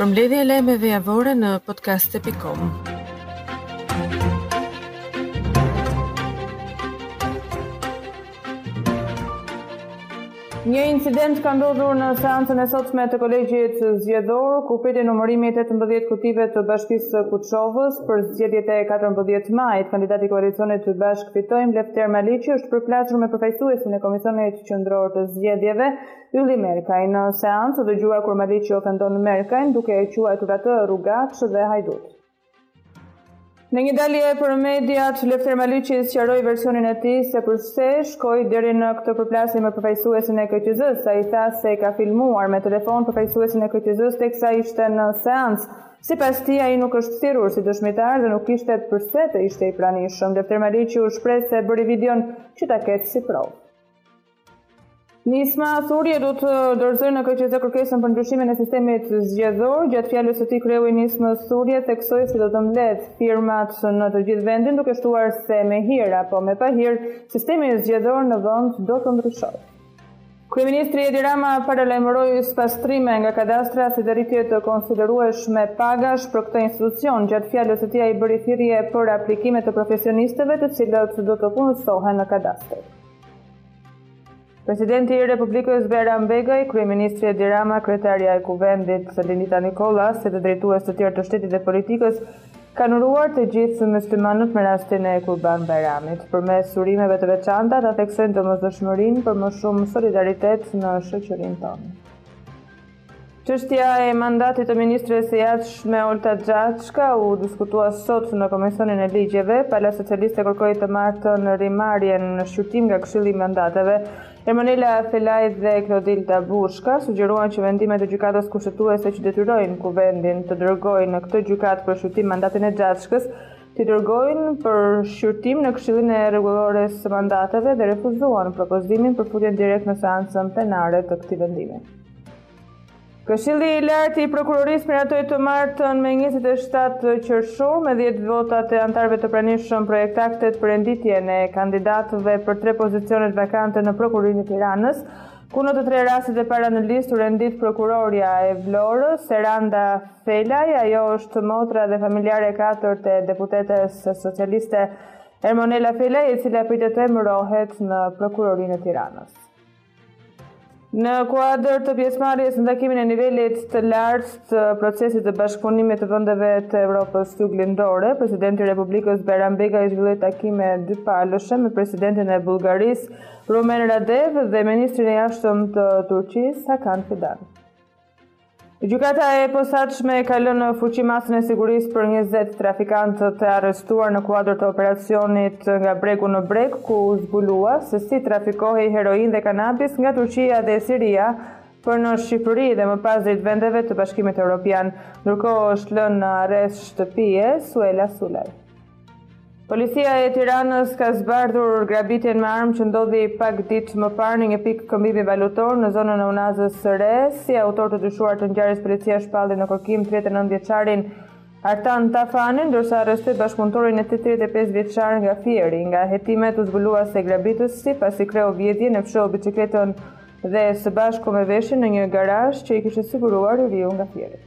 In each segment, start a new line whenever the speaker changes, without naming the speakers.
Përmbledhje e lajmeve javore në podcast.com.
Një incident ka ndodhur në seancën e sotme të kolegjit zgjedhor, ku pritet numërimi i 18 kutive të bashkisë së Kuçovës për zgjedhjet e 14 majit. Kandidati i koalicionit të Bashkë Fitojmë, Lefter Maliqi, është përplasur me përfaqësuesin e Komisionit Qendror të Zgjedhjeve, Ylli Merkaj në seancë u dëgjua kur Maliqi ofendon Merkajn duke e quajtur atë rrugaç dhe hajdut. Në një dalje për mediat, Lefter Maliqi sqaroi versionin e tij se përse shkoi deri në këtë përplasje me përfaqësuesin e KQZ-së. Ai tha se ka filmuar me telefon përfaqësuesin e KQZ-së teksa ishte në seancë. Sipas tij, ai nuk është thirrur si dëshmitar dhe nuk kishte përse të ishte i pranishëm. Lefter Maliqi u shpreh se e bëri videon që ta ketë si provë. Nisma Thurje do të dorëzojë në KQZ kërkesën për ndryshimin e sistemit zgjedhor. Gjatë fjalës së tij kreu i Nismës Thurje theksoi se do të mbledhë firmat në të gjithë vendin duke shtuar se me hir apo me pa hir sistemi zgjedhor në vend do të ndryshojë. Kryeministri Edi Rama paralajmëroi spastrime nga kadastra si dhe rritje të konsiderueshme pagash për këtë institucion. Gjatë fjalës së tij ai bëri thirrje për aplikime të profesionistëve të cilët do të punësohen në kadastër. Presidenti i Republikës Bajram Begaj, kryeministri Edi Rama, kryetarja e Kuvendit Lindita Nikolla, si dhe drejtues të tjerë të shtetit dhe politikës, kanë uruar të gjithë myslimanët me rastin e Kurban Bajramit. Përmes urimeve të veçanta, ata theksojnë domosdoshmërinë për më shumë solidaritet në shoqërinë tonë. Çështja e mandatit të ministres së Jashtme Olta Xhaçka u diskutua sot në Komisionin e Ligjeve. Pala Socialiste kërkoi të martën rimarrjen në shqyrtim nga Këshilli i Mandateve. Ermonela Felaj dhe Klodilda Bushka sugjeruan që vendimet e Gjykatës Kushtetuese që detyrojnë Kuvendin të dërgojë në këtë gjykatë për shqyrtim mandatin e Xhaçkës t'i dërgojnë për shqyrtim në Këshillin e Rregullores së Mandateve dhe refuzuan propozimin për futjen direkt në seancën plenare të këtij vendimi. Këshilli i Lartë i Prokurorisë miratoi të martën me 27 qershor me 10 votat e anëtarëve të pranishëm projektaktet për renditjen e kandidatëve për tre pozicionet vakante në Prokurorinë e Tiranës, ku në të tre rastet e para në listë u rendit prokurorja e Vlorës, Eranda Felaj, ajo është motra dhe familjare e katërt e deputetes socialiste Ermonela Felaj, e cila pritet të emërohet në Prokurorinë e Tiranës. Në kuadër të pjesëmarrjes në takimin e nivelit të lartë të procesit të bashkëpunimit të vendeve të Evropës Juglindore, presidenti i Republikës Bajram Begaj zhvilloi takime dypalëshe me presidentin e Bullgarisë Rumen Radev dhe ministrin e Jashtëm të Turqisë Hakan Fidan. Gjykata e posaçme ka lënë në fuqi masën e sigurisë për 20 trafikantë të arrestuar në kuadër të operacionit nga bregu në breg, ku u zbulua se si trafikohej heroinë dhe kanabis nga Turqia dhe Siria për në Shqipëri dhe më pas drejt vendeve të Bashkimit Europian. Ndërkohë është lënë në arrest shtëpie Suela Sulaj. Policia e Tiranës ka zbardhur grabitjen me armë që ndodhi pak ditë më parë në një pikë këmbimi valutor në zonën e Unazës së Re. Si autor të dyshuar të ngjarjes policia shpalli në kërkim 39 vjeçarin Artan Tafani, ndërsa arrestoi bashkëpunëtorin e tij 35 vjeçar nga Fieri. Nga hetimet u zbulua se grabitësi pasi kreu vjedhjen e fsheu biçikletën dhe së bashku me veshjen në një garazh që i kishte siguruar i riu nga Fieri.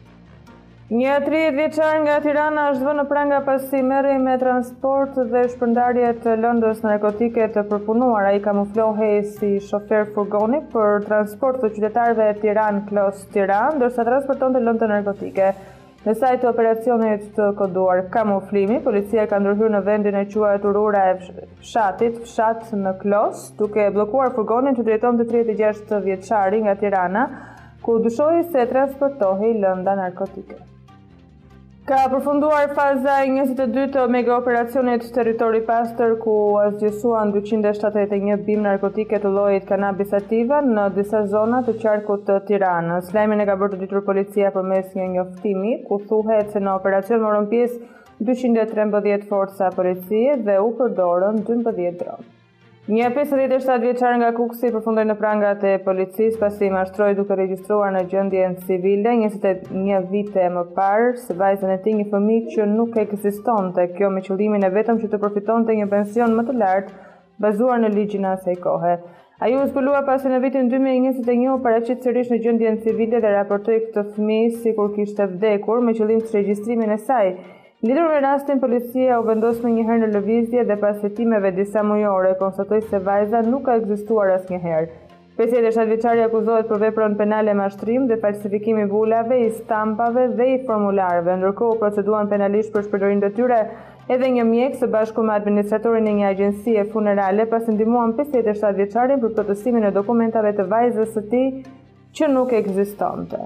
Një tridhjetë vjeçar nga Tirana është vënë në pranga pasi merrej me transport dhe shpërndarje të lëndës narkotike të përpunuar. Ai kamuflohej si shofer furgoni për transport të qytetarëve Tiranë Klos Tiranë, ndërsa transportonte lëndë narkotike. Në sajë të operacionit të koduar kamuflimi, policia ka ndërhyrë në vendin e quajtur Ura e Fshatit, fshat në Klos, duke bllokuar furgonin që drejtonte 36 vjeçari nga Tirana, ku dyshohej se transportohej lënda narkotike. Ka përfunduar faza e 22-të e megaoperacionit Territori i Pastër, ku u asgjësuan 271 bimë narkotike të llojit Cannabis sativa në disa zona të qarkut të Tiranës. Lajmin e ka bërë të ditur policia përmes një njoftimi, ku thuhet se në operacion morën pjesë 213 forca policie dhe u përdorën 12 dronë. Një pesëdhjetë e shtatë vjeçar nga Kukësi përfundoi në prangat e policisë pasi mashtroi duke regjistruar në gjendjen civile 21 vite më parë si vajzën e tij një fëmijë që nuk ekzistonte, kjo me qëllimin e vetëm që të përfitonte një pension më të lartë bazuar në ligjin e asaj kohe. Ai u zbulua pasi në vitin 2021 u paraqit sërish në gjendjen civile dhe raportoi këtë fëmijë sikur kishte vdekur me qëllim çregjistrimin e saj. Lidhur me rastin, policia u vendos menjëherë në lëvizje dhe pas hetimeve disa mujore konstatoi se vajza nuk ka ekzistuar asnjëherë. 57 vjeçari akuzohet për veprën penale mashtrim dhe falsifikimi i vulave, i stampave dhe i formularëve. Ndërkohë u proceduan penalisht për shpërdorim detyre edhe një mjek së bashku me administratorin e një agjencie funerale pasi ndihmuan 57 vjeçarin për plotësimin e dokumentave të vajzës së tij që nuk ekzistonte.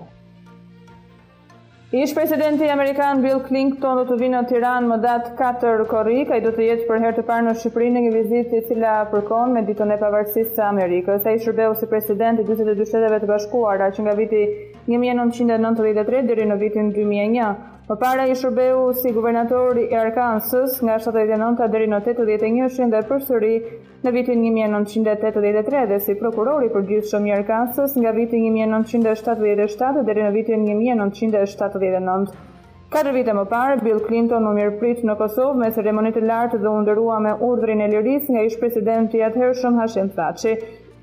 Ish-presidenti amerikan Bill Clinton do të vijë në Tiranë më datë katër korrik. Ai do të jetë për herë të parë në Shqipëri në një vizitë e cila përkon me Ditën e Pavarësisë së Amerikës. Ai shërbeu si presidenti i dyzet e dy i Shteteve të Bashkuara që nga viti një mijë e nëntëqind e nëntëdhjetë e tre deri në vitin dy mijë e një. Më parë ai shërbeu si guvernatori i Arkansas nga shtatëdhjetë e nënta deri në tetëdhjetë e njëshin dhe përsëri në vitin një mijë e nëntëqind e tetëdhjetë e tre dhe si prokuror i përgjithshëm i Arkansas nga viti një mijë e nëntëqind e shtatëdhjetë e shtatë deri në vitin një mijë e nëntëqind e shtatëdhjetë e nëntë. Katër vite më parë, Bill Clinton u mirëprit në Kosovë me ceremoni të lartë dhe u nderua me Urdhrin e Lirisë nga ish-presidenti i atëhershëm Hashim Thaçi.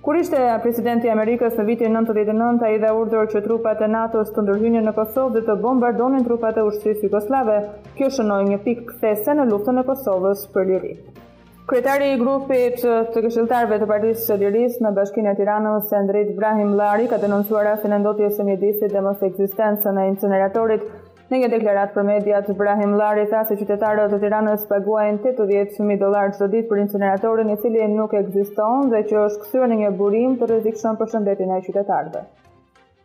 Kur ishte president i Amerikës në vitin nëntëdhjetë e nëntë, ai dha urdhër që trupat e NATO-s të ndërhynin në Kosovë dhe të bombardonin trupat e ushtrisë jugosllave. Kjo shënoi një pikë kthese në luftën e Kosovës për liri. Kryetari i grupit të këshilltarëve të Partisë së Lirisë në Bashkinë e Tiranës, Endrit Braimllari, ka denoncuar rastin e ndotjes së mjedisit dhe mosekzistencën e inceneratorit. Në një deklaratë për mediat, Braimllari tha se qytetarët e Tiranës paguajnë tetëdhjetë mijë dollarë çdo ditë për inceneratorin, i cili nuk ekziston dhe që është kthyer në një burim të rrezikshëm për shëndetin e qytetarëve.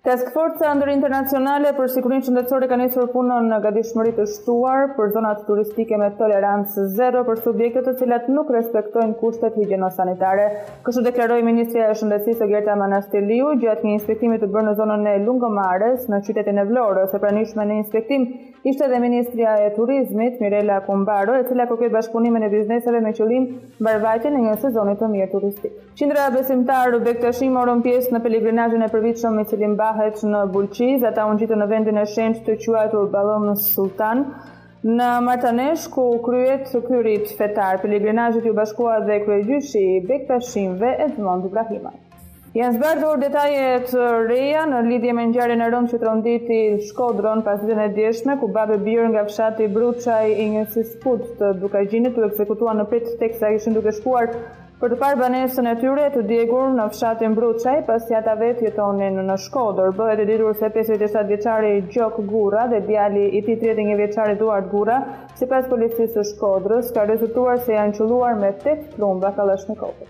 Task Forca Ndërinternacionale për Sigurinë Shëndetësore ka nisur punën në gatishmëri të shtuar për zonat turistike me tolerancë zero për subjektet të cilat nuk respektojnë kushtet higjieno-sanitare. Kështu deklaroi Ministrja e Shëndetësisë Ogerta Manastirliu gjatë një inspektimi të bërë në zonën e Lungomares në qytetin e Vlorës. E pranishme në inspektim ishte edhe Ministrja e Turizmit Mirela Kumbaro, e cila kërkoi bashkëpunimin e bizneseve me qëllim mbarëvajtjen e një sezoni të mirë turistik. Qindra besimtarë bektashi morën pjesë në pelegrinazhin e përvitshëm i cili mbahet në Bulqiz. Ata u ngjitën në vendin e shenjtë të quajtur Ballëm Sulltan, në Martanesh, ku u kryet ky rit fetar. Pelegrinazhit iu bashkua dhe kryegjyshi i bektashinjve, Edmond Brahimaj. Janë zbardhur detaje të reja në lidhje me ngjarjen e rëndë që tronditi Shkodrën pasditen e djeshme, ku babë e bir nga fshati Bruçaj i njësisë Pult të Dukagjinit u ekzekutuan në pritë teksa ishin duke shkuar Për të parë banesën e tyre të djegur në fshatin Bruçaj, pasi ata vetë jetonin në Shkodër. Bëhet e ditur se pesëdhjetë e shtatë vjeçari Gjok Gura dhe djali i tij tridhjetë e një vjeçar Eduard Gura, sipas Policisë së Shkodrës, ka rezultuar se janë qëlluar me tetë plumba kallashnikovi.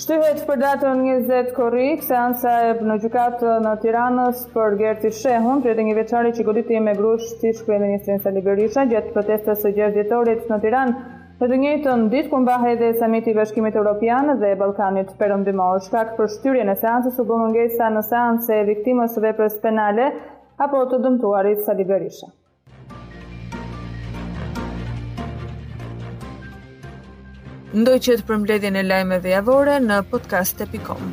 Shtyhet për datën njëzet korrik seanca në Gjykatën e Tiranës për Gerti Shehun, tridhjetë e një vjeçari që goditi me grusht ish-kryeministrin Sali Berisha gjatë protestës së gjashtë dhjetorit në Tiranë, Në të njëjtën ditë kur mbahej edhe Samiti i Bashkimit Europian dhe Ballkanit Perëndimor, shkak për shtyrjen e seancës u bë mungesa në seancë e viktimës së veprës penale apo të dëmtuarit Sali Berisha.
Ndoqët përmbledhjen e lajmeve javore në podcast.com.